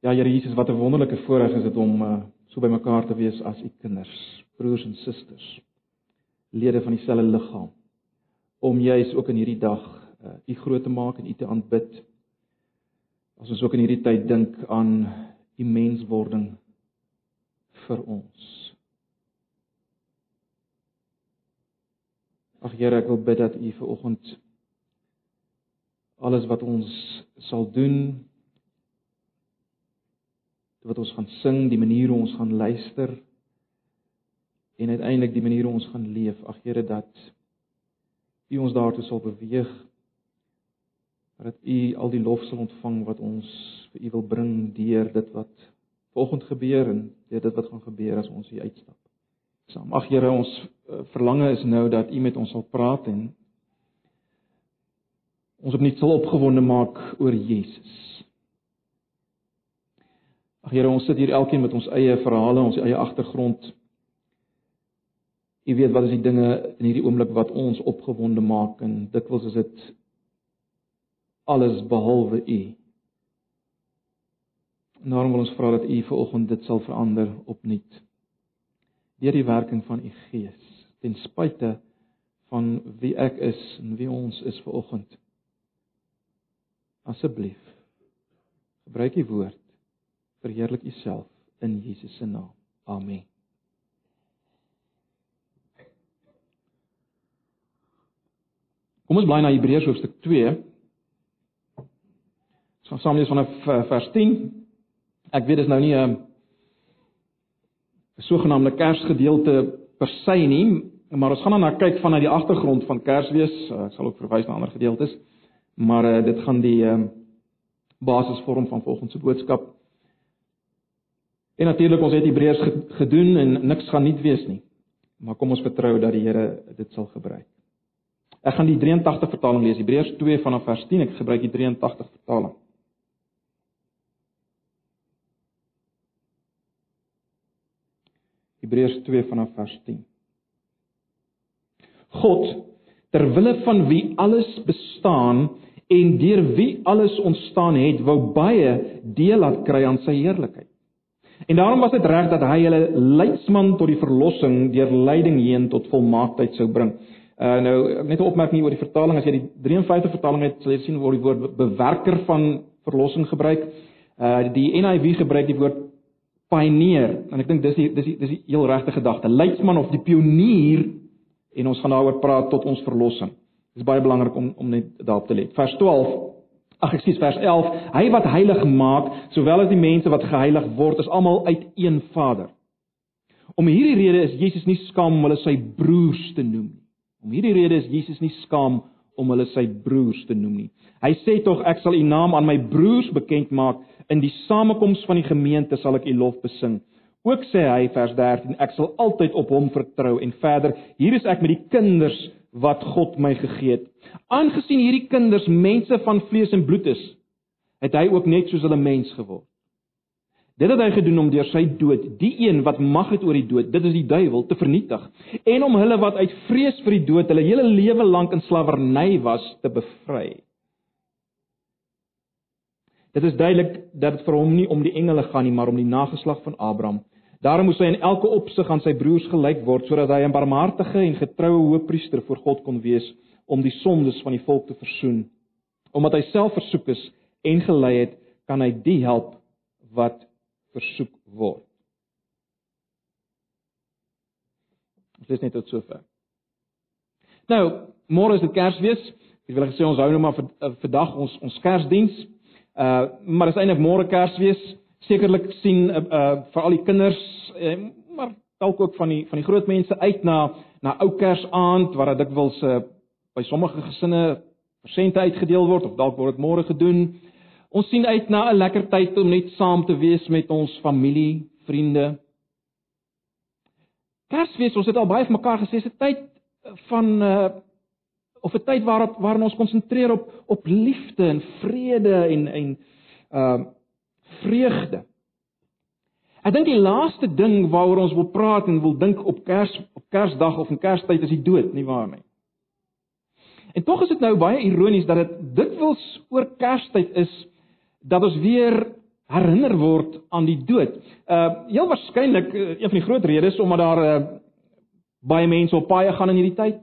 Ja, Here Jesus, wat 'n wonderlike voorreg is dit om uh, so by mekaar te wees as u kinders, broers en susters, lede van dieselfde liggaam. Om juis ook in hierdie dag uh, u groot te maak en u te aanbid. As ons ook in hierdie tyd dink aan u menswording vir ons. Ag Here, ek wil bid dat u vir oggend alles wat ons sal doen wat ons gaan sing, die manier hoe ons gaan luister en uiteindelik die manier hoe ons gaan leef. Ag Here dat U ons daartoe sal beweeg dat U al die lof sal ontvang wat ons vir U wil bring deur dit wat vanoggend gebeur en deur dit wat gaan gebeur as ons hier uitstap. Saam. Ag Here, ons eh, verlange is nou dat U met ons sal praat en ons opnuut sal opgewonde maak oor Jesus. Ag Here, ons sit hier elkeen met ons eie verhale, ons eie agtergrond. U weet wat is die dinge in hierdie oomblik wat ons opgewonde maak en dikwels is dit alles behalwe U. En daarom wil ons vra dat U vanoggend dit sal verander opnuut. Deur die werking van U Gees, ten spyte van wie ek is en wie ons is vanoggend. Asseblief gebruik U woord verheerlik U self in Jesus se naam. Amen. Kom ons bly na Hebreërs hoofstuk 2. Ons gaan saam lees vanaf eh, vers 10. Ek weet dis nou nie 'n 'n sogenaamde Kersgedeelte per se nie, maar ons gaan dan na kyk vanuit die agtergrond van Kersfees. Eh, ek sal ook verwys na ander gedeeltes, maar uh, dit gaan die uh, basis vorm van volgende se boodskap. En natuurlik ons het Hebreërs gedoen en niks gaan nie wees nie. Maar kom ons vertrou dat die Here dit sal gebruik. Ek gaan die 83 vertaling lees, Hebreërs 2 vanaf vers 10. Ek gebruik die 83 vertaling. Hebreërs 2 vanaf vers 10. God, ter wille van wie alles bestaan en deur wie alles ontstaan het, wou baie deel laat kry aan sy heerlikheid. En daarom was dit reg dat hy hulle leidsman tot die verlossing deur lyding heen tot volmaaktheid sou bring. Uh nou net 'n opmerking oor die vertaling as jy die 53 vertaling het, sal jy sien word die woord bewerker van verlossing gebruik. Uh die NIV gebruik die woord pioneer en ek dink dis die dis die dis die heel regte gedagte. Leidsman of die pionier en ons gaan daaroor praat tot ons verlossing. Dit is baie belangrik om om net daarop te let. Vers 12 Ag ek sê vers 11, hy wat heilig maak, sowel as die mense wat geheilig word, is almal uit een Vader. Om hierdie rede is Jesus nie skaam om hulle sy broers te noem nie. Om hierdie rede is Jesus nie skaam om hulle sy broers te noem nie. Hy sê tog ek sal u naam aan my broers bekend maak in die samekoms van die gemeente sal ek u lof besing. Ook sê hy vers 13 ek sal altyd op hom vertrou en verder hier is ek met die kinders wat God my gegee het. Aangesien hierdie kinders mense van vlees en bloed is, het hy ook net soos hulle mens geword. Dit het hy gedoen om deur sy dood die een wat mag het oor die dood, dit is die duiwel, te vernietig en om hulle wat uit vrees vir die dood hulle hele lewe lank in slawerny was, te bevry. Dit is duidelik dat dit vir hom nie om die engele gaan nie, maar om die nageslag van Abraham. Daarom moes hy in elke opsig aan sy broers gelyk word sodat hy 'n barmhartige en getroue hoëpriester voor God kon wees om die sondes van die volk te versoen. Omdat hy self versoek is en gelei het, kan hy die help wat versoek word. Dit is net tot sover. Nou, môre is dit Kersfees. Ek wil gesê ons hou nou maar vir eh, vandag ons ons Kersdiens. Uh maar dis eintlik môre Kersfees sekerlik sien uh, uh vir al die kinders uh, maar dalk ook van die van die groot mense uit na na ou Kersaand waar dit dikwels uh, by sommige gesinne persente uitgedeel word of dalk word dit môre gedoen. Ons sien uit na 'n lekker tyd om net saam te wees met ons familie, vriende. Kersfees, ons het al baie vir mekaar gesê, is 'n tyd van uh of 'n tyd waarop waarin ons konsentreer op op liefde en vrede en en uh vreugde. Ek dink die laaste ding waaroor ons wil praat en wil dink op Kers op Kersdag of in Kerstyd is die dood, nie waar nie? En tog is dit nou baie ironies dat dit dikwels oor Kerstyd is dat ons weer herinner word aan die dood. Uh heel waarskynlik uh, een van die groot redes omdat daar uh, baie mense op paaie gaan in hierdie tyd.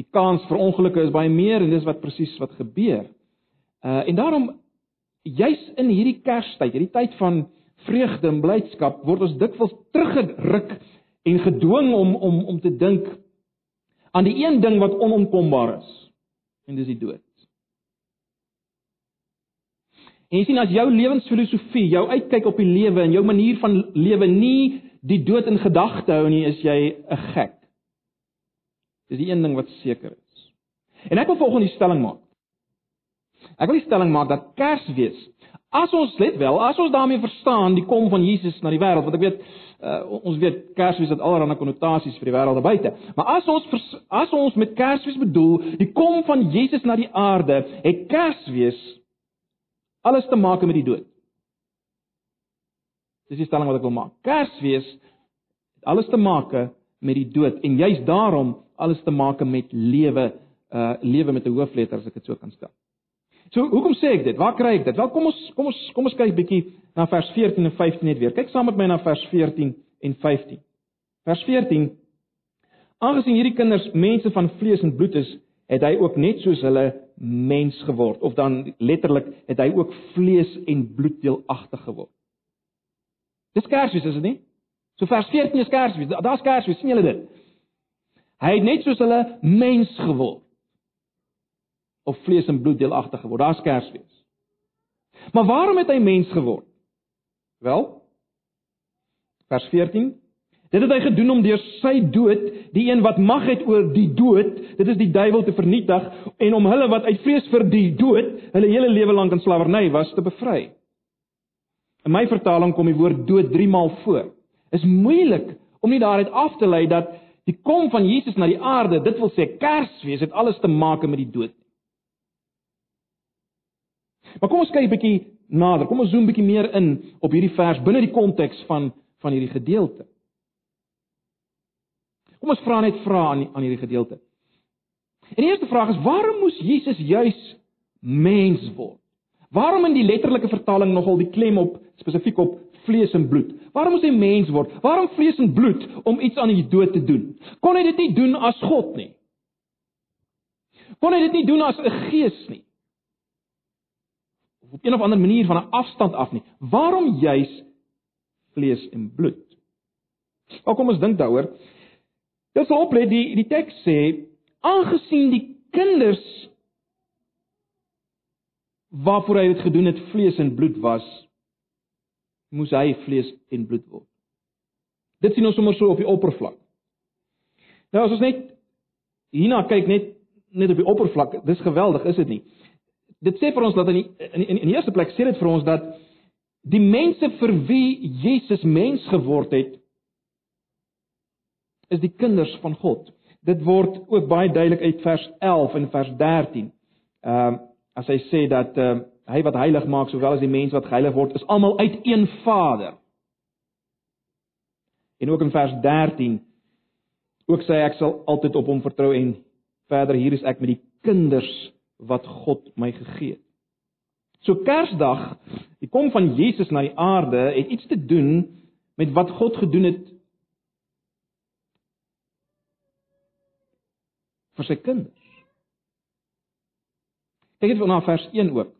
Die kans vir ongelukke is baie meer en dis wat presies wat gebeur. Uh en daarom juis in hierdie Kerstyd, hierdie tyd van vreugde en blydskap, word ons dikwels teruggeruk en gedwing om om om te dink aan die een ding wat onontkombaar is. En dis die dood. En jy sien as jou lewensfilosofie, jou uitkyk op die lewe en jou manier van lewe nie die dood in gedagte hou nie, is jy 'n gek. Dis die een ding wat seker is. En ek wil volgens die stelling maak. Ek wil die stelling maak dat Kersfees, as ons let wel, as ons daarmee verstaan die kom van Jesus na die wêreld, want ek weet uh, ons weet Kersfees het allerlei konnotasies vir die wêreld buite. Maar as ons as ons met Kersfees bedoel die kom van Jesus na die aarde, het Kersfees alles te maak met die dood. Dis die stelling wat ek wil maak. Kersfees het alles te maak met die dood en juist daarom alles te maak met lewe, uh lewe met 'n hoofletter as ek dit so kan stel. So, hoekom sê ek dit? Waar kry ek dit? Wel, kom ons kom ons kom ons kyk bietjie na vers 14 en 15 net weer. Kyk saam met my na vers 14 en 15. Vers 14 Aangesien hierdie kinders mense van vlees en bloed is, het hy ook net soos hulle mens geword of dan letterlik het hy ook vlees en bloed deelagtig geword. Dis Kersfees is dit nie? So vers 14 is Kersfees. Daar's Kersfees, sien julle dit? Hy het net soos hulle mens geword of vlees en bloed deelagtig geword. Daar's Kersfees. Maar waarom het hy mens geword? Wel, vers 14 Dit het hy gedoen om deur sy dood die een wat mag het oor die dood, dit is die duiwel te vernietig en om hulle wat uit vrees vir die dood, hulle hele lewe lank in slawerny was te bevry. In my vertaling kom die woord dood 3 maal voor. Is moeilik om nie daaruit af te lei dat die kom van Jesus na die aarde, dit wil sê Kersfees het alles te maak met die dood. Maar kom ons kyk 'n bietjie nader. Kom ons zoom bietjie meer in op hierdie vers binne die konteks van van hierdie gedeelte. Kom ons vra net vra aan aan hierdie gedeelte. En die eerste vraag is waarom moes Jesus juis mens word? Waarom in die letterlike vertaling nogal die klem op spesifiek op vlees en bloed? Waarom moes hy mens word? Waarom vlees en bloed om iets aan die dood te doen? Kon hy dit nie doen as God nie? Kon hy dit nie doen as 'n gees nie? Op een of ander manier van 'n afstand af nie? Waarom juis vlees en bloed? Wel kom ons dink daaroor. Dit sal oplet die die teks sê aangesien die kinders waarvoor hy dit gedoen het vlees en bloed was moes hy vlees en bloed word. Dit sien ons sommer so op die oppervlak. Nou as ons net hierna kyk net net op die oppervlak, dis geweldig, is dit nie? Dit sê vir ons dat in die, in, in, in die eerste plek sê dit vir ons dat die mense vir wie Jesus mens geword het is die kinders van God. Dit word ook baie duidelik uit vers 11 en vers 13. Ehm uh, as hy sê dat ehm uh, hy wat heilig maak sowel as die mens wat geheilig word is almal uit een Vader. En ook in vers 13 ook sê ek sal altyd op hom vertrou en verder hier is ek met die kinders wat God my gegee het. So Kersdag, die kom van Jesus na die aarde het iets te doen met wat God gedoen het vir sy kinders. Kyk net na vers 1 ook.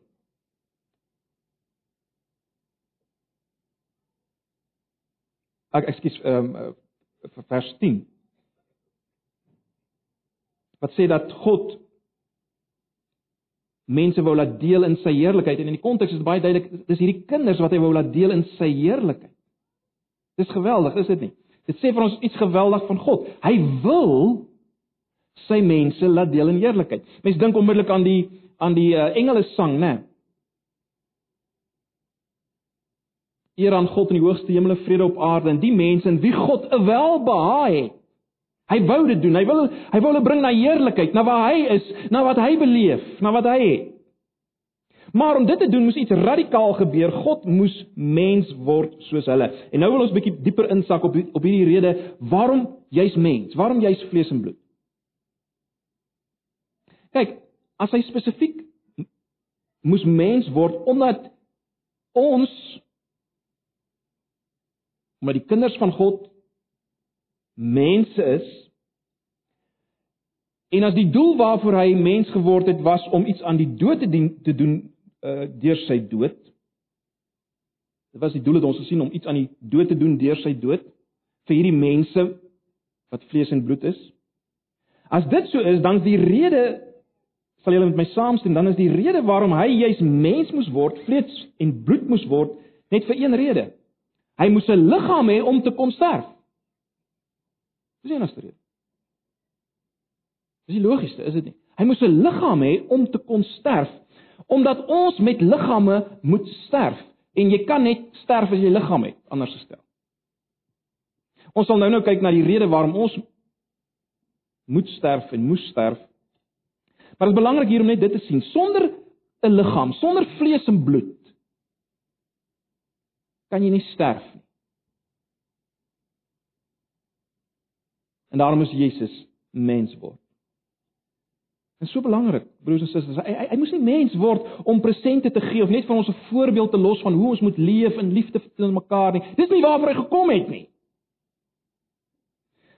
Ek ekskuus ehm um, vers 10. Wat sê dat God mense wou laat deel in sy heerlikheid en in die konteks is baie duidelik dis hierdie kinders wat hy wou laat deel in sy heerlikheid. Dis geweldig, is dit nie? Dit sê vir ons iets geweldig van God. Hy wil sy mense laat deel in heerlikheid. Mens dink onmiddellik aan die aan die uh, engele sang, né? Eer aan God in die hoogste hemel en vrede op aarde en die mense in wie God 'n welbehae het. Hy wou dit doen. Hy wil hy wil hulle bring na heerlikheid, na waar hy is, na wat hy beleef, na wat hy het. Maar om dit te doen moes iets radikaal gebeur. God moes mens word soos hulle. En nou wil ons bietjie dieper insak op op hierdie rede waarom jy's mens? Waarom jy's vlees en bloed? Kyk, as hy spesifiek moes mens word omdat ons omdat die kinders van God mense is en as die doel waarvoor hy mens geword het was om iets aan die dood te dien te doen uh, deur sy dood. Dit was die doel het ons gesien om iets aan die dood te doen deur sy dood vir hierdie mense wat vlees en bloed is. As dit so is, dan is die rede sal julle met my saamstem, dan is die rede waarom hy juis mens moes word, vlees en bloed moes word, net vir een rede. Hy moes 'n liggaam hê om te kon sterf. Dis die enigste rede. Dis die logiesste, is dit nie? Hy moes 'n liggaam hê om te kon sterf, omdat ons met liggame moet sterf en jy kan net sterf as jy liggaam het, anders gestel. Ons sal nou nou kyk na die rede waarom ons moet sterf en moes sterf. Maar dit is belangrik hier om net dit te sien. Sonder 'n liggaam, sonder vlees en bloed kan jy nie sterf nie. En daarom is Jesus mens word. En so belangrik, broers en susters, hy, hy hy moes nie mens word om presente te gee of net vir ons 'n voorbeeld te los van hoe ons moet leef in liefde vir mekaar nie. Dis nie waarvoor hy gekom het nie.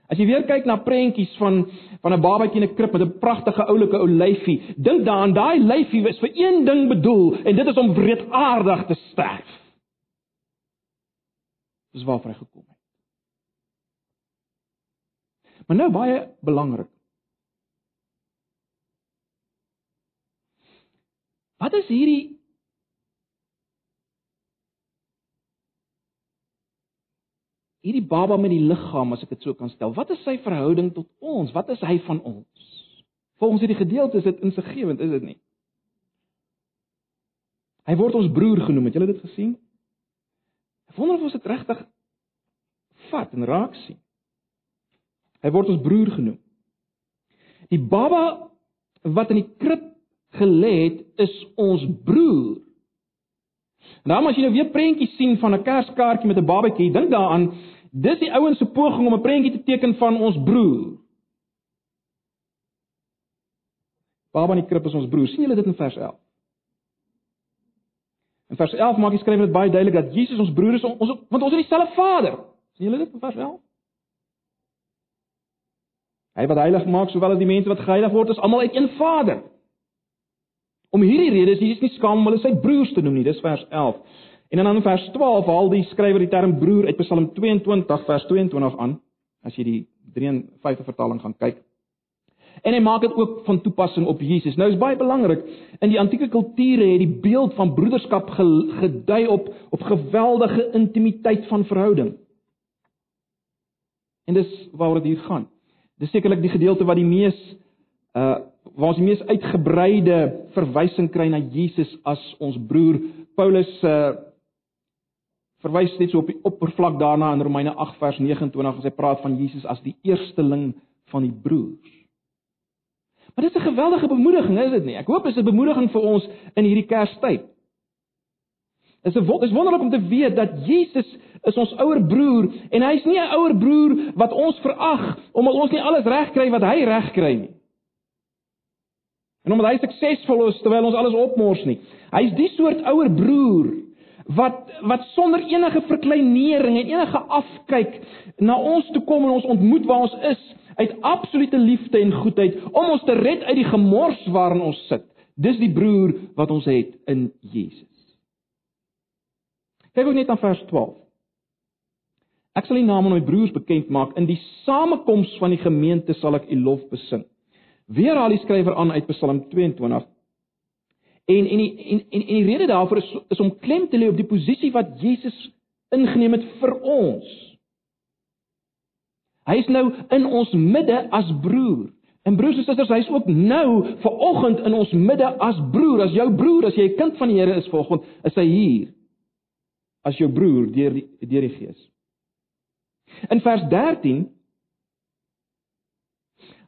As jy weer kyk na prentjies van van 'n babatjie in 'n krib met 'n pragtige oulike ou lyfie, dink daaraan, daai lyfie is vir een ding bedoel en dit is om wreedaardig te sterf. Dis waarvoor hy gekom het. Maar nou baie belangrik. Wat is hierdie hierdie baba met die liggaam as ek dit so kan stel? Wat is sy verhouding tot ons? Wat is hy van ons? Volgens hierdie gedeelte is dit insiggewend, is dit nie? Hy word ons broer genoem, het julle dit gesien? Ek wonder of ons dit regtig vat en raak sien. Hy word ons broer genoem. Die baba wat in die krib gelê het, is ons broer. En dan as jy nou weer prentjies sien van 'n kerskaartjie met 'n babatjie, dink daaraan, dis die ouens se poging om 'n prentjie te teken van ons broer. Baba in die krib is ons broer. sien julle dit in vers 11? In vers 11 maak die skrywer dit baie duidelik dat Jesus ons broer is, ons want ons het dieselfde Vader. Sien julle dit in vers 11? Hy wat heilig maak sowel as die mense wat geheilig word, is almal uit een Vader. Om hierdie rede is Jesus nie skaam om hulle sy broers te noem nie. Dis vers 11. En dan in vers 12 haal die skrywer die term broer uit Psalm 22 vers 22 aan. As jy die 53 vertaling gaan kyk. En hy maak dit ook van toepassing op Jesus. Nou is baie belangrik, in die antieke kulture het die beeld van broederskap gedui op op geweldige intimiteit van verhouding. En dis waaroor dit hier gaan. Dis sekerlik die gedeelte wat die mees uh waar ons die mees uitgebreide verwysing kry na Jesus as ons broer. Paulus uh verwys net so op die oppervlak daarna in Romeine 8 vers 29 as hy praat van Jesus as die eersteling van die broers. Maar dit is 'n geweldige bemoediging, is dit nie? Ek hoop dit is 'n bemoediging vir ons in hierdie Kerstyd. Is 'n is wonderlik om te weet dat Jesus is ons ouer broer en hy's nie 'n ouer broer wat ons verag omdat ons nie alles reg kry wat hy reg kry nie. En omdat hy suksesvol is terwyl ons alles opmors nie. Hy's die soort ouer broer wat wat sonder enige verkleinering en enige afkyk na ons toe kom en ons ontmoet waar ons is uit absolute liefde en goedheid om ons te red uit die gemors waarin ons sit. Dis die broer wat ons het in Jesus. Kyk ook net aan vers 12. Ek sal die naam van my broers bekend maak in die samekoms van die gemeente sal ek u lof besing. Weer haal die skrywer aan uit Psalm 22. En en die en en, en die rede daarvoor is is om klem te lê op die posisie wat Jesus ingeneem het vir ons. Hy is nou in ons midde as broer. En broers en susters, hy is ook nou ver oggend in ons midde as broer, as jou broer, as jy 'n kind van die Here is vanoggend, is hy hier as jou broer deur die deur die Gees. In vers 13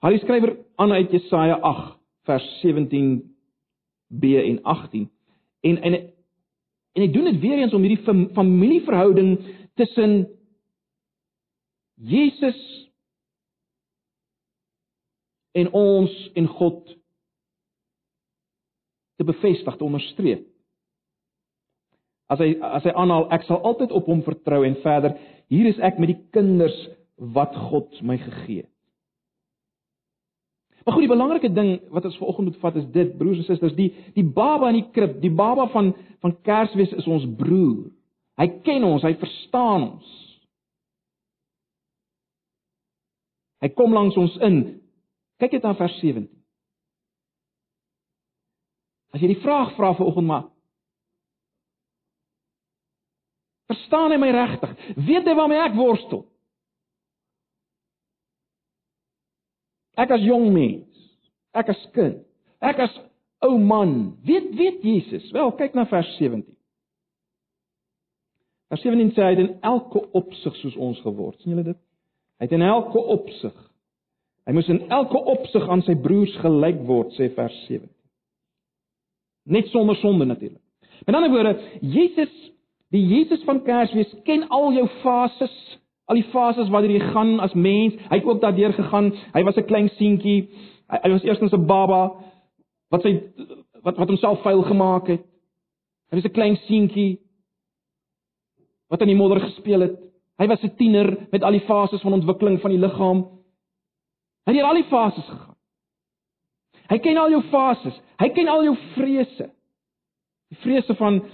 Haal die skrywer aan uit Jesaja 8 vers 17b en 18. En en en hy doen dit weer eens om hierdie familieverhouding tussen Jesus en ons en God te bevestig, te onderstreep. As hy as hy aanhaal ek sal altyd op hom vertrou en verder hier is ek met die kinders wat God my gegee het. Maar goed, die belangrike ding wat ons vanoggend moet vat is dit, broers en susters, die die baba in die krib, die baba van van Kersfees is ons broer. Hy ken ons, hy verstaan ons. Hy kom langs ons in. Kyk net na vers 17. As jy die vraag vra vanoggend maar Verstaan hy my regtig? Weet hy waarmee ek worstel? Ek as jong mens, ek as kind, ek as ou man, weet weet Jesus. Wel, kyk na vers 17. Vers 17 sê hy het in elke opsig soos ons geword. sien julle dit? Hy het in elke opsig. Hy moes in elke opsig aan sy broers gelyk word, sê vers 17. Net sonder sonde natuurlik. Met ander woorde, Jesus, die Jesus van Kersfees ken al jou fases Al die fases waardeur jy gaan as mens, hy het ook daardeur gegaan. Hy was 'n klein seentjie. Hy, hy was eerstens 'n baba wat sy wat wat homself vuil gemaak het. Hy was 'n klein seentjie wat aan die modder gespeel het. Hy was 'n tiener met al die fases van ontwikkeling van die liggaam. Hy het al die fases gegaan. Hy ken al jou fases. Hy ken al jou vrese. Die vrese van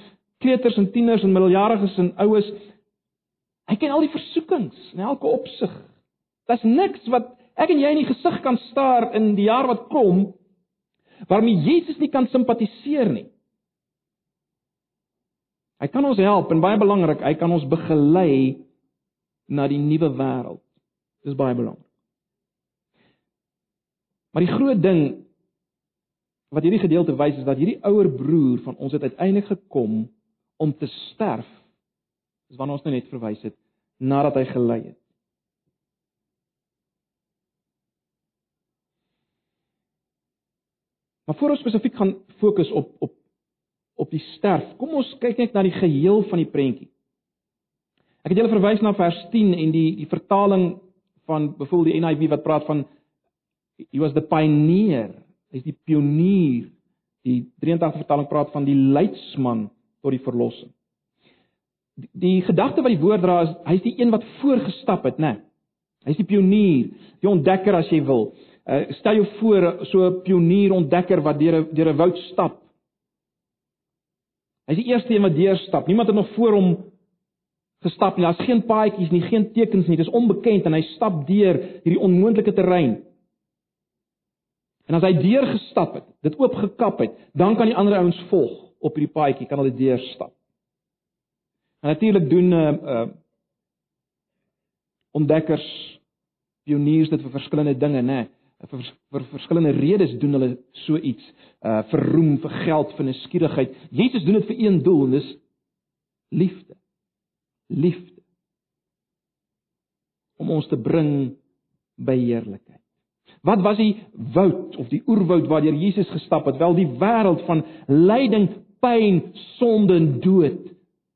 kleuters en tieners en middeljariges en oues Hy ken al die versoekings in elke opsig. Daar's niks wat ek en jy in die gesig kan staar in die jaar wat kom waarmee Jesus nie kan simpatiseer nie. Hy kan ons help en baie belangrik, hy kan ons begelei na die nuwe wêreld. Dis baie belangrik. Maar die groot ding wat hierdie gedeelte wys is dat hierdie ouer broer van ons het uiteindelik gekom om te sterf Dis waarna ons nou net verwys het nadat hy gelei het. Maar voor ons spesifiek gaan fokus op op op die sterf, kom ons kyk net na die geheel van die prentjie. Ek het julle verwys na vers 10 en die die vertaling van byvoorbeeld die NIV wat praat van he was the pioneer, hy's die pionier. Die 83 vertaling praat van die leidsman tot die verlossing die, gedagte wat die woord dra is hy's die een wat voorgestap het, né? Hy's die pionier, die ontdekker as jy wil. Uh, stel jou voor so 'n pionier ontdekker wat deur 'n deur 'n woud stap. Hy's die eerste een wat deurstap. Niemand het nog voor hom gestap nie. Daar's geen paadjies nie, geen tekens nie. Dit is onbekend en hy stap deur hierdie onmoontlike terrein. En as hy deur gestap het, dit oopgekap het, dan kan die ander ouens volg op hierdie paadjie, kan hulle deurstap. En natuurlik doen uh uh ontdekkers pioniers dit vir verskillende dinge, nê? Vir, vir verskillende redes doen hulle so iets. Uh vir roem, vir geld, vir nuuskierigheid. Jesus doen dit vir een doel en dis liefde. Liefde. Om ons te bring by heerlikheid. Wat was die woud of die oerwoud waardeur Jesus gestap het? Wel die wêreld van lyding, pyn, sonde en dood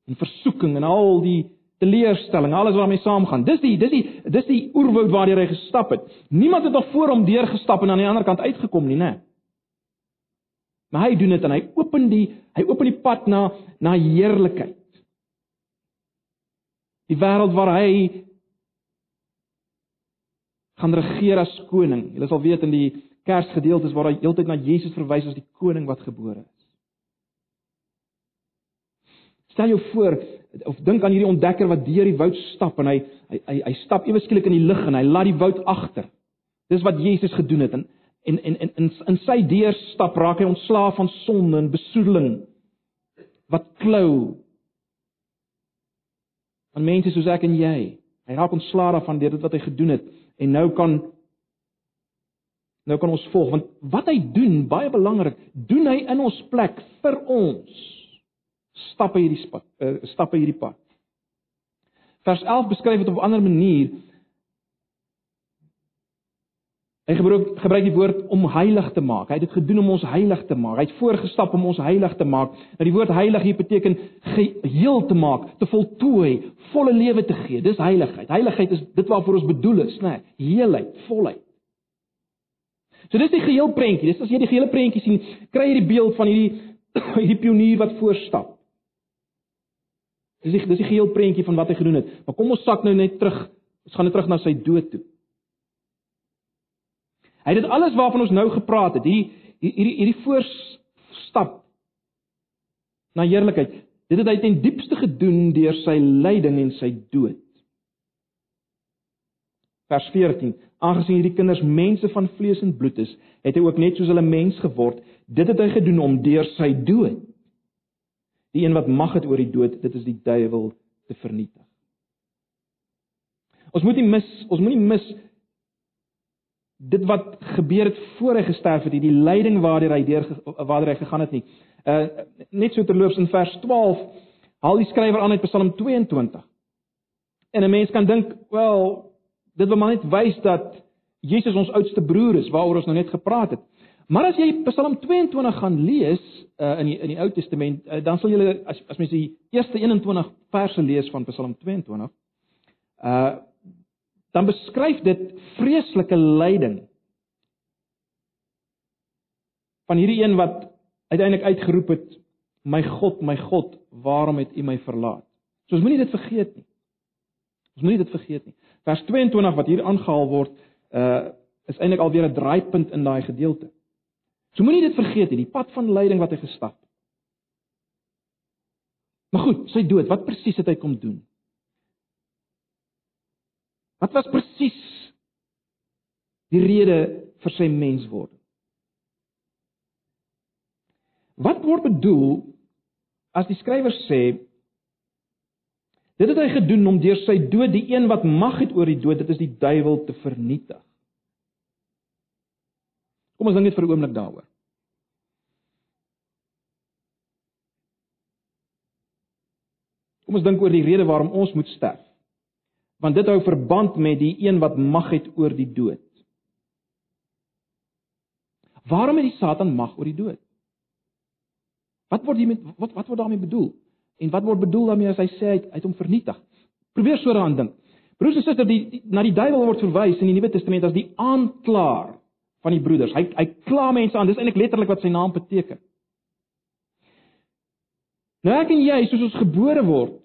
en versoeking en al die teleurstelling, alles waarmee saamgaan. Dis die dis die dis die oerwoud waar hy gestap het. Niemand het nog voor hom deurgestap en aan die ander kant uitgekom nie, né? Maar hy doen dit en hy open die hy open die pad na na heerlikheid. Die wêreld waar hy gaan regeer as koning. Julle sal weet in die Kersgedeeltes waar hy heeltyd na Jesus verwys as die koning wat gebore is. Stel jou voor of dink aan hierdie ontdekker wat deur die woud stap en hy hy hy, hy stap ewe skielik in die lig en hy laat die woud agter. Dis wat Jesus gedoen het en en en in in, in sy deurstap raak hy ontslaaf van sonde en besoedeling wat klou. Van mense soos ek en jy. Hy raak ontslaaf daarvan deur dit wat hy gedoen het en nou kan nou kan ons volg want wat hy doen baie belangrik, doen hy in ons plek vir ons stappe hierdie pad, uh, stappe hierdie pad. Vers 11 beskryf dit op 'n ander manier. Hy gebruik gebruik die woord om heilig te maak. Hy het dit gedoen om ons heilig te maak. Hy het voorgestap om ons heilig te maak. Nou die woord heilig hier beteken geheel te maak, te voltooi, volle lewe te gee. Dis heiligheid. Heiligheid is dit waarvoor ons bedoel is, né? Nee, heelheid, volheid. So dis die geheel prentjie. Dis as jy die gehele prentjie sien, kry jy die beeld van hierdie hierdie pionier wat voorstap. Dis die dis die geheel prentjie van wat hy gedoen het. Maar kom ons sak nou net terug. Ons gaan net terug na sy dood toe. Hy het dit alles waarvan ons nou gepraat het, hierdie hierdie hierdie voorstap na heerlikheid. Dit het hy ten diepste gedoen deur sy lyding en sy dood. Vers 14. Aangesien hierdie kinders mense van vlees en bloed is, het hy ook net soos hulle mens geword. Dit het hy gedoen om deur sy dood die een wat mag het oor die dood, dit is die duiwel te vernietig. Ons moet nie mis, ons moenie mis dit wat gebeur het voor hy gesterf het, die lyding waardeur hy deur waardeur hy gegaan het nie. Uh net so terloops in vers 12 haal die skrywer aan uit Psalm 22. En 'n mens kan dink, wel, dit wil maar net wys dat Jesus ons oudste broer is waaroor ons nou net gepraat het. Maar as jy Psalm 22 gaan lees uh, in die in die Ou Testament, uh, dan sal jy as as mens die eerste 21 verse lees van Psalm 22, uh dan beskryf dit vreeslike lyding van hierdie een wat uiteindelik uitgeroep het, "My God, my God, waarom het U my verlaat?" So ons moenie dit vergeet nie. Ons moenie dit vergeet nie. Vers 22 wat hier aangehaal word, uh is eintlik alweer 'n draaipunt in daai gedeelte. So moenie dit vergeet nie, die pad van lyding wat hy gestap het. Maar goed, sy dood, wat presies het hy kom doen? Wat was presies die rede vir sy menswording? Wat word bedoel as die skrywer sê dit het hy gedoen om deur sy dood die een wat mag het oor die dood, dit is die duiwel te vernietig? Kom ons dink net vir 'n oomblik daaroor. Kom ons dink oor die rede waarom ons moet sterf. Want dit hou verband met die een wat mag het oor die dood. Waarom het die Satan mag oor die dood? Wat word hiermee wat wat word daarmee bedoel? En wat word bedoel daarmee as hy sê hy het hom vernietig? Probeer so daaraan dink. Broers en susters, die, die na die duiwel word verwys in die Nuwe Testament as die aanklaer van die broeders. Hy hy kla mense aan. Dis eintlik letterlik wat sy naam beteken. Nou ek en jy, soos ons gebore word,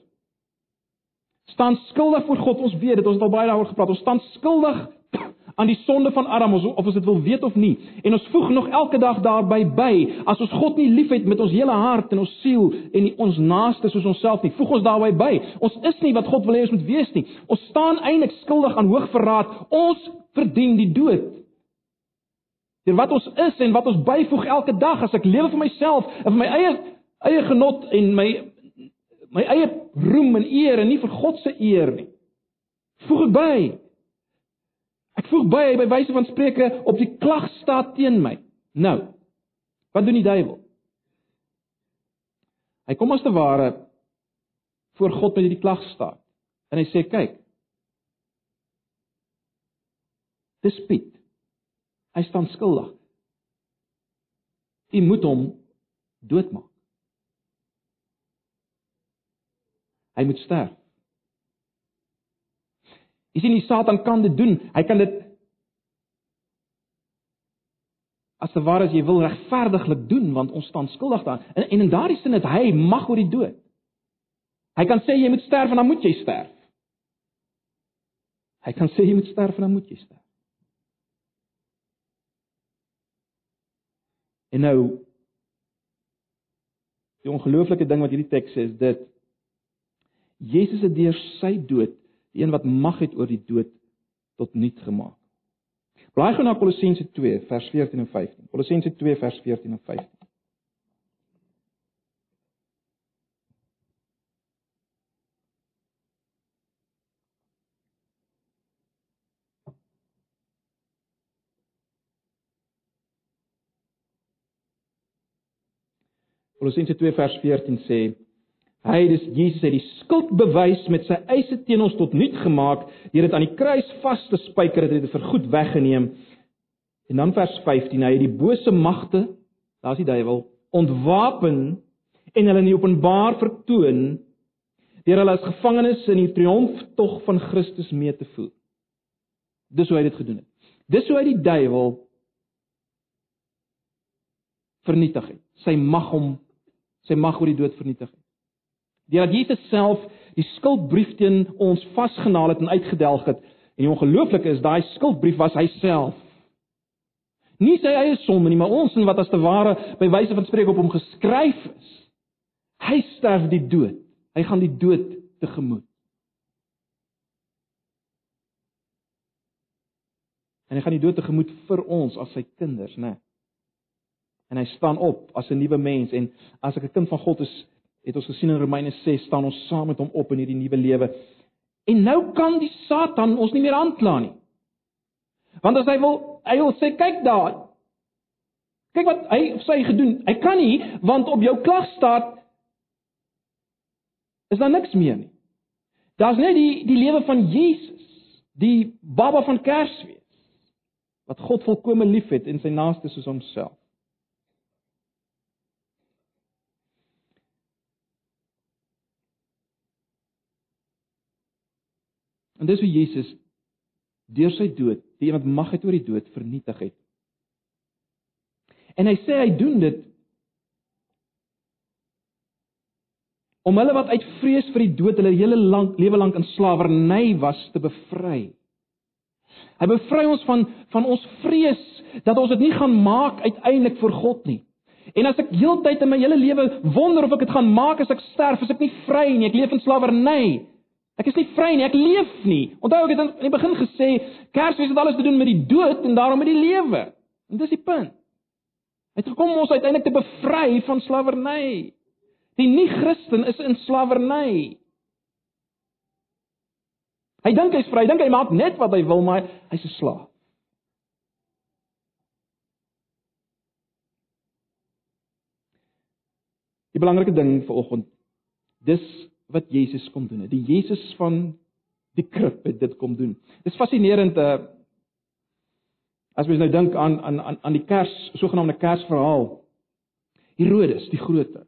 staan skuldig voor God. Ons weet dit, ons het al baie daaroor gepraat. Ons staan skuldig aan die sonde van Adam, of ons dit wil weet of nie. En ons voeg nog elke dag daarby by, as ons God nie liefhet met ons hele hart en ons siel en nie ons naaste soos onsself nie, voeg ons daarby by. Ons is nie wat God wil hê ons moet wees nie. Ons staan eintlik skuldig aan hoogverraad. Ons verdien die dood deur wat ons is en wat ons byvoeg elke dag as ek lewe vir myself en vir my eie eie genot en my my eie roem en eer en nie vir God se eer nie. Voeg ek by. Ek voeg by by wyse van spreuke op die klag staat teen my. Nou. Wat doen die duiwel? Hy kom as te ware voor God met hierdie klag staat. En hy sê kyk. Dis Piet. Hy staan skuldig. U moet hom doodmaak. Hy moet sterf. Jy sien die Satan kan dit doen. Hy kan dit as te ware as jy wil regverdiglik doen want ons staan skuldig daaraan. En, en in daardie sin het hy mag oor die dood. Hy kan sê jy moet sterf en dan moet jy sterf. Hy kan sê jy moet sterf en dan moet jy sterf. En nou die ongelooflike ding wat hierdie teks sê is dit Jesus het deur sy dood die een wat mag het oor die dood tot nul gemaak. Blaai gou na Kolossense 2 vers 14 en 15. Kolossense 2 vers 14 en 15. Kolossense 2 vers 14 sê hy dis Jesus het die skuld bewys met sy eise teen ons tot nul gemaak deur dit aan die kruis vas te spyker het dit vir goed weggeneem. En dan vers 15 hy het die bose magte, daar's die duiwel, ontwapen en hulle in openbaar vertoon deur hulle as gevangenes in die triomftog van Christus mee te voer. Dis hoe hy dit gedoen het. Dis hoe hy die duiwel vernietig het. Sy mag hom sy mag oor die dood vernietig het. Deurdat Jesus self die skuldbrief teen ons vasgenaal het en uitgedelg het. En die ongelooflike is daai skuldbrief was hy self. Nie sy eie sonde nie, maar ons en wat as te ware by wyse van spreek op hom geskryf is. Hy sterf die dood. Hy gaan die dood tegemoet. En hy gaan die dood tegemoet vir ons as sy kinders, né? En hy staan op as 'n nuwe mens en as ek 'n kind van God is, het ons gesien in Romeine 6 staan ons saam met hom op in hierdie nuwe lewe. En nou kan die Satan ons nie meer aankla nie. Want as hy wil, hy wil sê kyk daar. Kyk wat hy of sy gedoen. Hy kan nie want op jou klagstaat is daar niks meer nie. Daar's net die die lewe van Jesus, die baba van Kersfees wat God volkome liefhet en sy naaste soos homself. En dis hoe Jesus deur sy dood, die een wat mag het oor die dood vernietig het. En hy sê hy doen dit om hulle wat uit vrees vir die dood hulle hele lank lewe lank in slawerny was te bevry. Hy bevry ons van van ons vrees dat ons dit nie gaan maak uiteindelik vir God nie. En as ek heeltyd in my hele lewe wonder of ek dit gaan maak as ek sterf, as ek nie vry nie, ek leef in slawerny. Ek is nie vry nie, ek leef nie. Onthou ek het in die begin gesê, Kersfees het alles te doen met die dood en daarom met die lewe. En dis die punt. Hy het gekom om ons uiteindelik te bevry van slawerny. Die nie-Christen is in slawerny. Hy dink hy's vry, dink hy maak net wat hy wil, maar hy's 'n slaaf. Die belangrike ding vir oggend, dis wat Jesus kom doen. Die Jesus van die krib het dit kom doen. Dis fascinerend uh as mens nou dink aan aan aan die Kers, sogenaamde Kersverhaal. Herodes, die Grote,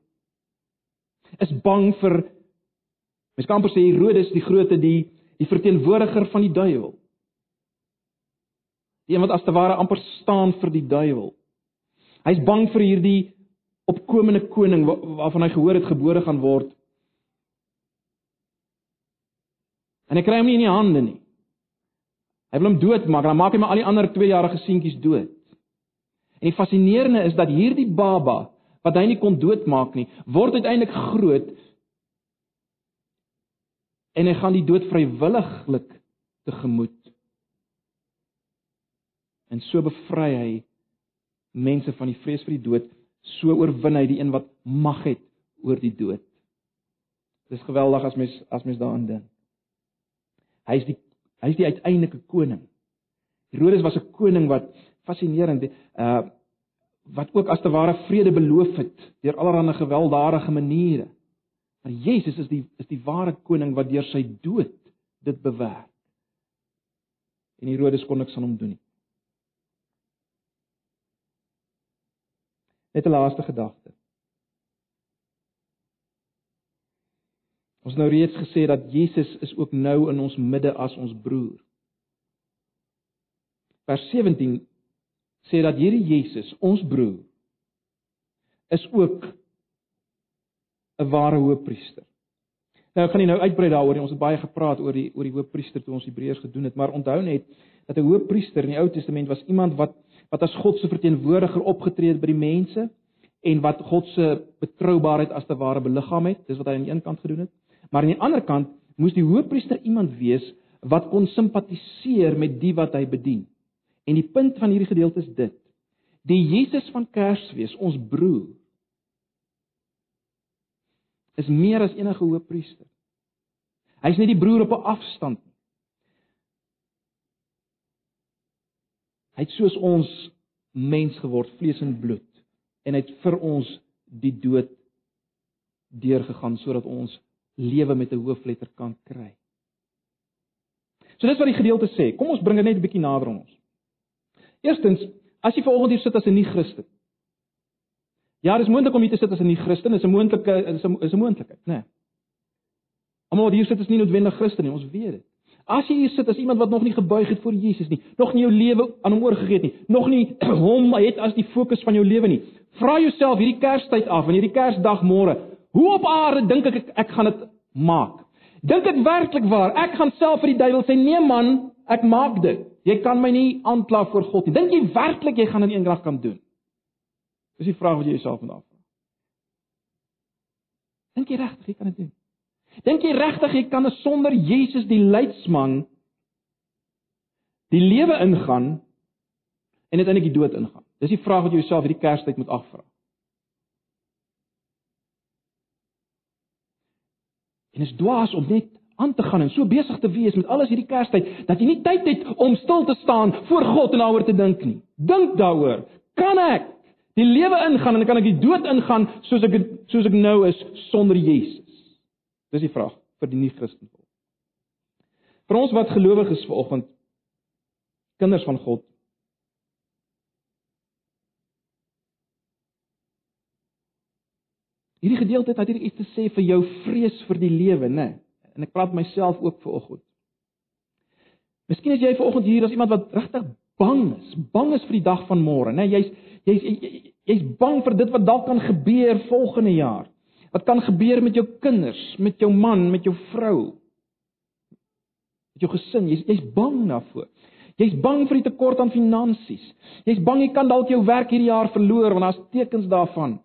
is bang vir mens kan amper sê Herodes die Grote die die verteenwoordiger van die duiwel. Die een wat as te ware amper staan vir die duiwel. Hy's bang vir hierdie opkomende koning waarvan hy gehoor het gebore gaan word. En hy kry hom nie in die hande nie. Hy wil hom doodmaak, dan maak hy maar al die ander 2-jarige seentjies dood. En die fascinerende is dat hierdie baba wat hy nie kon doodmaak nie, word uiteindelik groot en hy gaan die dood vrywilliglik tegemoet. En so bevry hy mense van die vrees vir die dood, so oorwin hy die een wat mag het oor die dood. Dis geweldig as mens as mens daaraan dink. Hy's die hy's die uiteindelike koning. Herodes was 'n koning wat fascinerend uh wat ook as te ware vrede beloof het deur allerlei gewelddadige maniere. Maar Jesus is die is die ware koning wat deur sy dood dit bewerk. En Herodes kon niks aan hom doen nie. Net 'n laaste gedagte. Ons nou reeds gesê dat Jesus is ook nou in ons midde as ons broer. Vers 17 sê dat hierdie Jesus, ons broer, is ook 'n ware hoëpriester. Nou ek gaan nie nou uitbrei daaroor nie. Ons het baie gepraat oor die oor die hoëpriester toe ons Hebreërs gedoen het, maar onthou net dat 'n hoëpriester in die Ou Testament was iemand wat wat as God se verteenwoordiger opgetree het by die mense en wat God se betroubaarheid as te ware beliggaam het. Dis wat hy aan die een kant gedoen het. Maar aan die ander kant moes die hoëpriester iemand wees wat kon simpatiseer met die wat hy bedien. En die punt van hierdie gedeelte is dit: die Jesus van Kersfees, ons broer, is meer as enige hoëpriester. Hy's nie die broer op 'n afstand nie. Hy het soos ons mens geword, vlees en bloed, en hy het vir ons die dood deurgegaan sodat ons lewe met 'n hoofletter kan kry. So dis wat die gedeelte sê. Kom ons bring dit net 'n bietjie nader aan ons. Eerstens, as jy vanoggend hier sit as 'n nie-Christen, Ja, dis moontlik om hier te sit as 'n nie-Christen, is 'n moontlike is 'n is 'n moontlikheid, né? Nee. Almal wat hier sit is nie noodwendig Christen nie, ons weet dit. As jy hier sit as iemand wat nog nie gebuig het voor Jesus nie, nog nie jou lewe aan hom oorgegee het nie, nog nie hom het as die fokus van jou lewe nie, vra jouself hierdie Kerstyd af en hierdie Kersdag môre, Hoe op aarde dink ek ek, ek gaan dit maak? Dink dit werklik waar? Ek gaan self vir die duiwel sê, "Nee man, ek maak dit. Jy kan my nie aankla voor God nie. Dink jy werklik jy gaan dit eendag kan doen?" Dis die vraag wat jy jouself moet afvra. Dink jy regtig jy kan dit doen? Dink jy regtig jy kan sonder Jesus die leidsman die lewe ingaan en uiteindelik die dood ingaan? Dis die vraag wat jy jouself hierdie Kerstyd moet afvra. En is dwaas om net aan te gaan en so besig te wees met alles hierdie Kerstyd dat jy nie tyd het om stil te staan voor God en daaroor te dink nie. Dink daaroor. Kan ek die lewe ingaan en kan ek die dood ingaan soos ek soos ek nou is sonder Jesus? Dis die vraag vir die nie-Christen. Vir ons wat gelowiges vanoggend kinders van God Hierdie gedeelte het natuurlik iets te sê vir jou vrees vir die lewe, né? En ek praat myself ook vanoggend. Miskien is jy vanoggend hier as iemand wat regtig bang is, bang is vir die dag van môre, né? Jy's jy's jy's bang vir dit wat dalk kan gebeur volgende jaar. Wat kan gebeur met jou kinders, met jou man, met jou vrou? Met jou gesin, jy's jy's bang daarvoor. Jy's bang vir die tekort aan finansies. Jy's bang jy kan dalk jou werk hierdie jaar verloor want daar's tekens daarvan.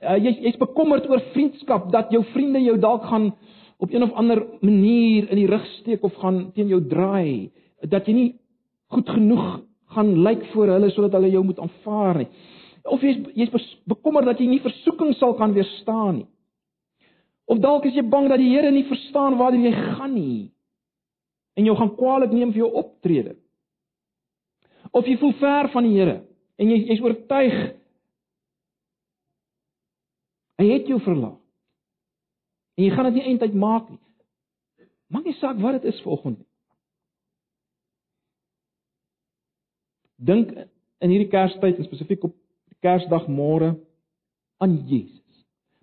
Uh, jy jy's bekommerd oor vriendskap dat jou vriende jou dalk gaan op een of ander manier in die rug steek of gaan teen jou draai dat jy nie goed genoeg gaan lyk vir hulle sodat hulle jou moet aanvaar nie. Of jy's jy's bekommerd dat jy nie versoeking sal kan weerstaan nie. Of dalk is jy bang dat die Here nie verstaan waar jy gaan nie en jou gaan kwaadlik neem vir jou optrede. Of jy voel ver van die Here en jy jy's oortuig Hy het jou verlaat. En jy gaan dit nie eintlik maak nie. Maak nie saak wat dit is vanoggend nie. Dink in hierdie Kerstyd en spesifiek op Kersdag môre aan Jesus.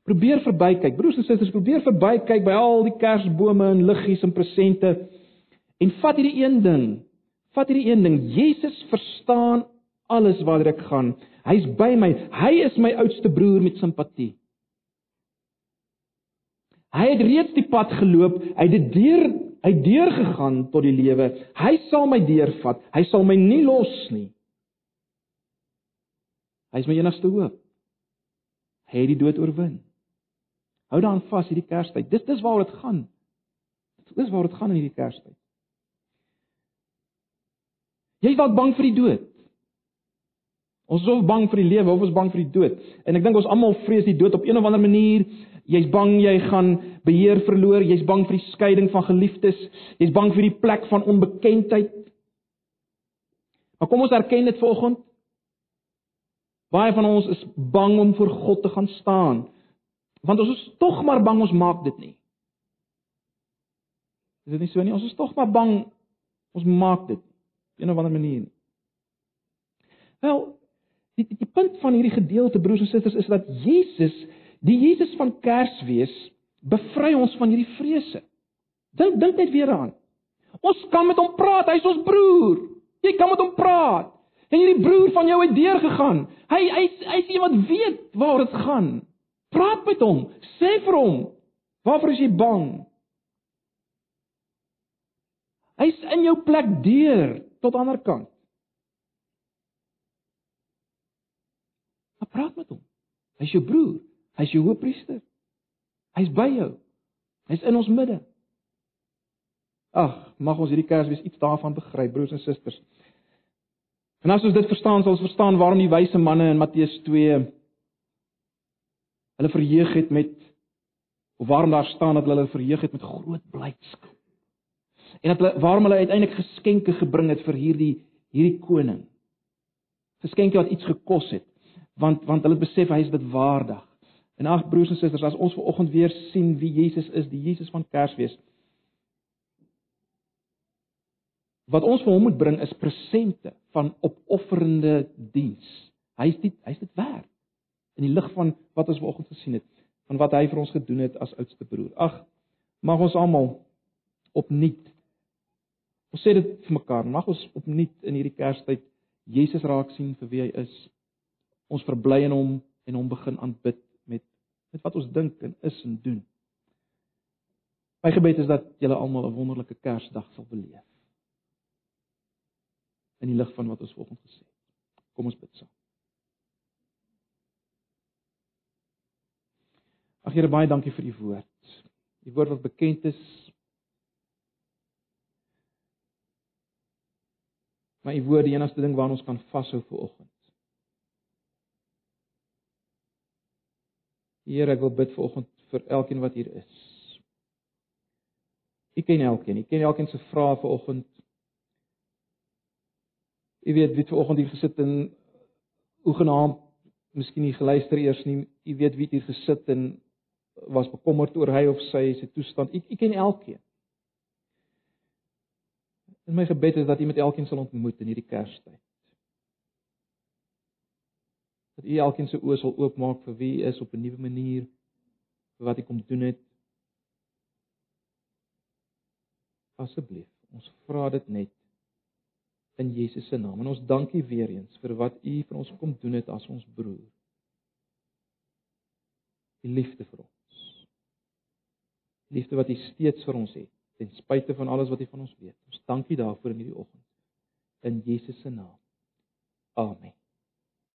Probeer verbykyk, broers en susters, probeer verbykyk by al die Kersbome en liggies en presente en vat hierdie een ding. Vat hierdie een ding. Jesus verstaan alles waar ek gaan. Hy's by my. Hy is my oudste broer met simpatie. Hy het reeds die pad geloop, hy het dit deur hy deur gegaan tot die lewe. Hy sal my deurvat. Hy sal my nie los nie. Hy is my enigste hoop. Hy het die dood oorwin. Hou daan vas hierdie Kerstyd. Dis dis waaroor dit gaan. Dis waaroor dit gaan in hierdie Kerstyd. Jy is dalk bang vir die dood. Ons is of bang vir die lewe of ons bang vir die dood. En ek dink ons almal vrees die dood op een of ander manier. Jy's bang jy gaan beheer verloor, jy's bang vir die skeiding van geliefdes, jy's bang vir die plek van onbekendheid. Maar kom ons erken dit vanoggend. Baie van ons is bang om voor God te gaan staan. Want ons is tog maar bang ons maak dit nie. Is dit nie so nie? Ons is tog maar bang ons maak dit op 'n of ander manier nie. Wel, die, die punt van hierdie gedeelte broers en susters is dat Jesus, die Jesus van Kersfees, bevry ons van hierdie vrese. Dink dink net weer aan. Ons kan met hom praat, hy's ons broer. Jy kan met hom praat. En hierdie broer van jou het deur gegaan. Hy hy hy's iemand weet waar dit gaan. Praat met hom, sê vir hom, waarvoor is jy bang? Hy's in jou plek deur tot ander kant. Praat met hom. Hy's jou broer. Hy's jou hoofpriester. Hy's by jou. Hy's in ons midde. Ag, mag ons hierdie Kersfees iets daarvan begryp, broers en susters. En as ons dit verstaan, sal ons verstaan waarom die wyse manne in Matteus 2 hulle verheug het met of waarom daar staan dat hulle verheug het met groot blydskap. En dat hulle waarom hulle uiteindelik geskenke gebring het vir hierdie hierdie koning. Geskenke wat iets gekos het want want hulle besef hy is dit waardig. En ag broers en susters, as ons ver oggend weer sien wie Jesus is, die Jesus van Kersfees. Wat ons vir hom moet bring is presente van opofferende diens. Hy's dit hy's dit werd in die lig van wat ons ver oggend gesien het, van wat hy vir ons gedoen het as oudste broer. Ag, mag ons almal opnuut Ons sê dit vir mekaar, mag ons opnuut in hierdie Kerstyd Jesus raak sien vir wie hy is ons verbly in hom en hom begin aanbid met wat ons dink en is en doen. My gebed is dat julle almal 'n wonderlike Kersdag sal beleef. In die lig van wat ons vanoggend gesê het. Kom ons bid saam. Ag Here, baie dankie vir u woord. Die woord wat bekend is. Maar u woord die enigste ding waaraan ons kan vashou vir oggend. Here, ek wil bid vir oggend vir elkeen wat hier is. U ken elkeen. U ken elkeen se vrae vir oggend. U weet wie ver oggend hier gesit en hoe genaamd miskien nie geluister eers nie. U weet wie hier gesit en was bekommerd oor hy of sy se toestand. U, u ken elkeen. En my gebed is dat u met elkeen sal ontmoet in hierdie Kerstyd. Dat u elkeen se oë sal oopmaak vir wie u is op 'n nuwe manier, vir wat u kom doen het. Asseblief, ons vra dit net in Jesus se naam. En ons dankie weer eens vir wat u vir ons kom doen het as ons broer. Die liefde vir ons liefde wat U steeds vir ons het, ten spyte van alles wat U van ons weet. Ons dankie daarvoor in hierdie oggend. In Jesus se naam. Amen.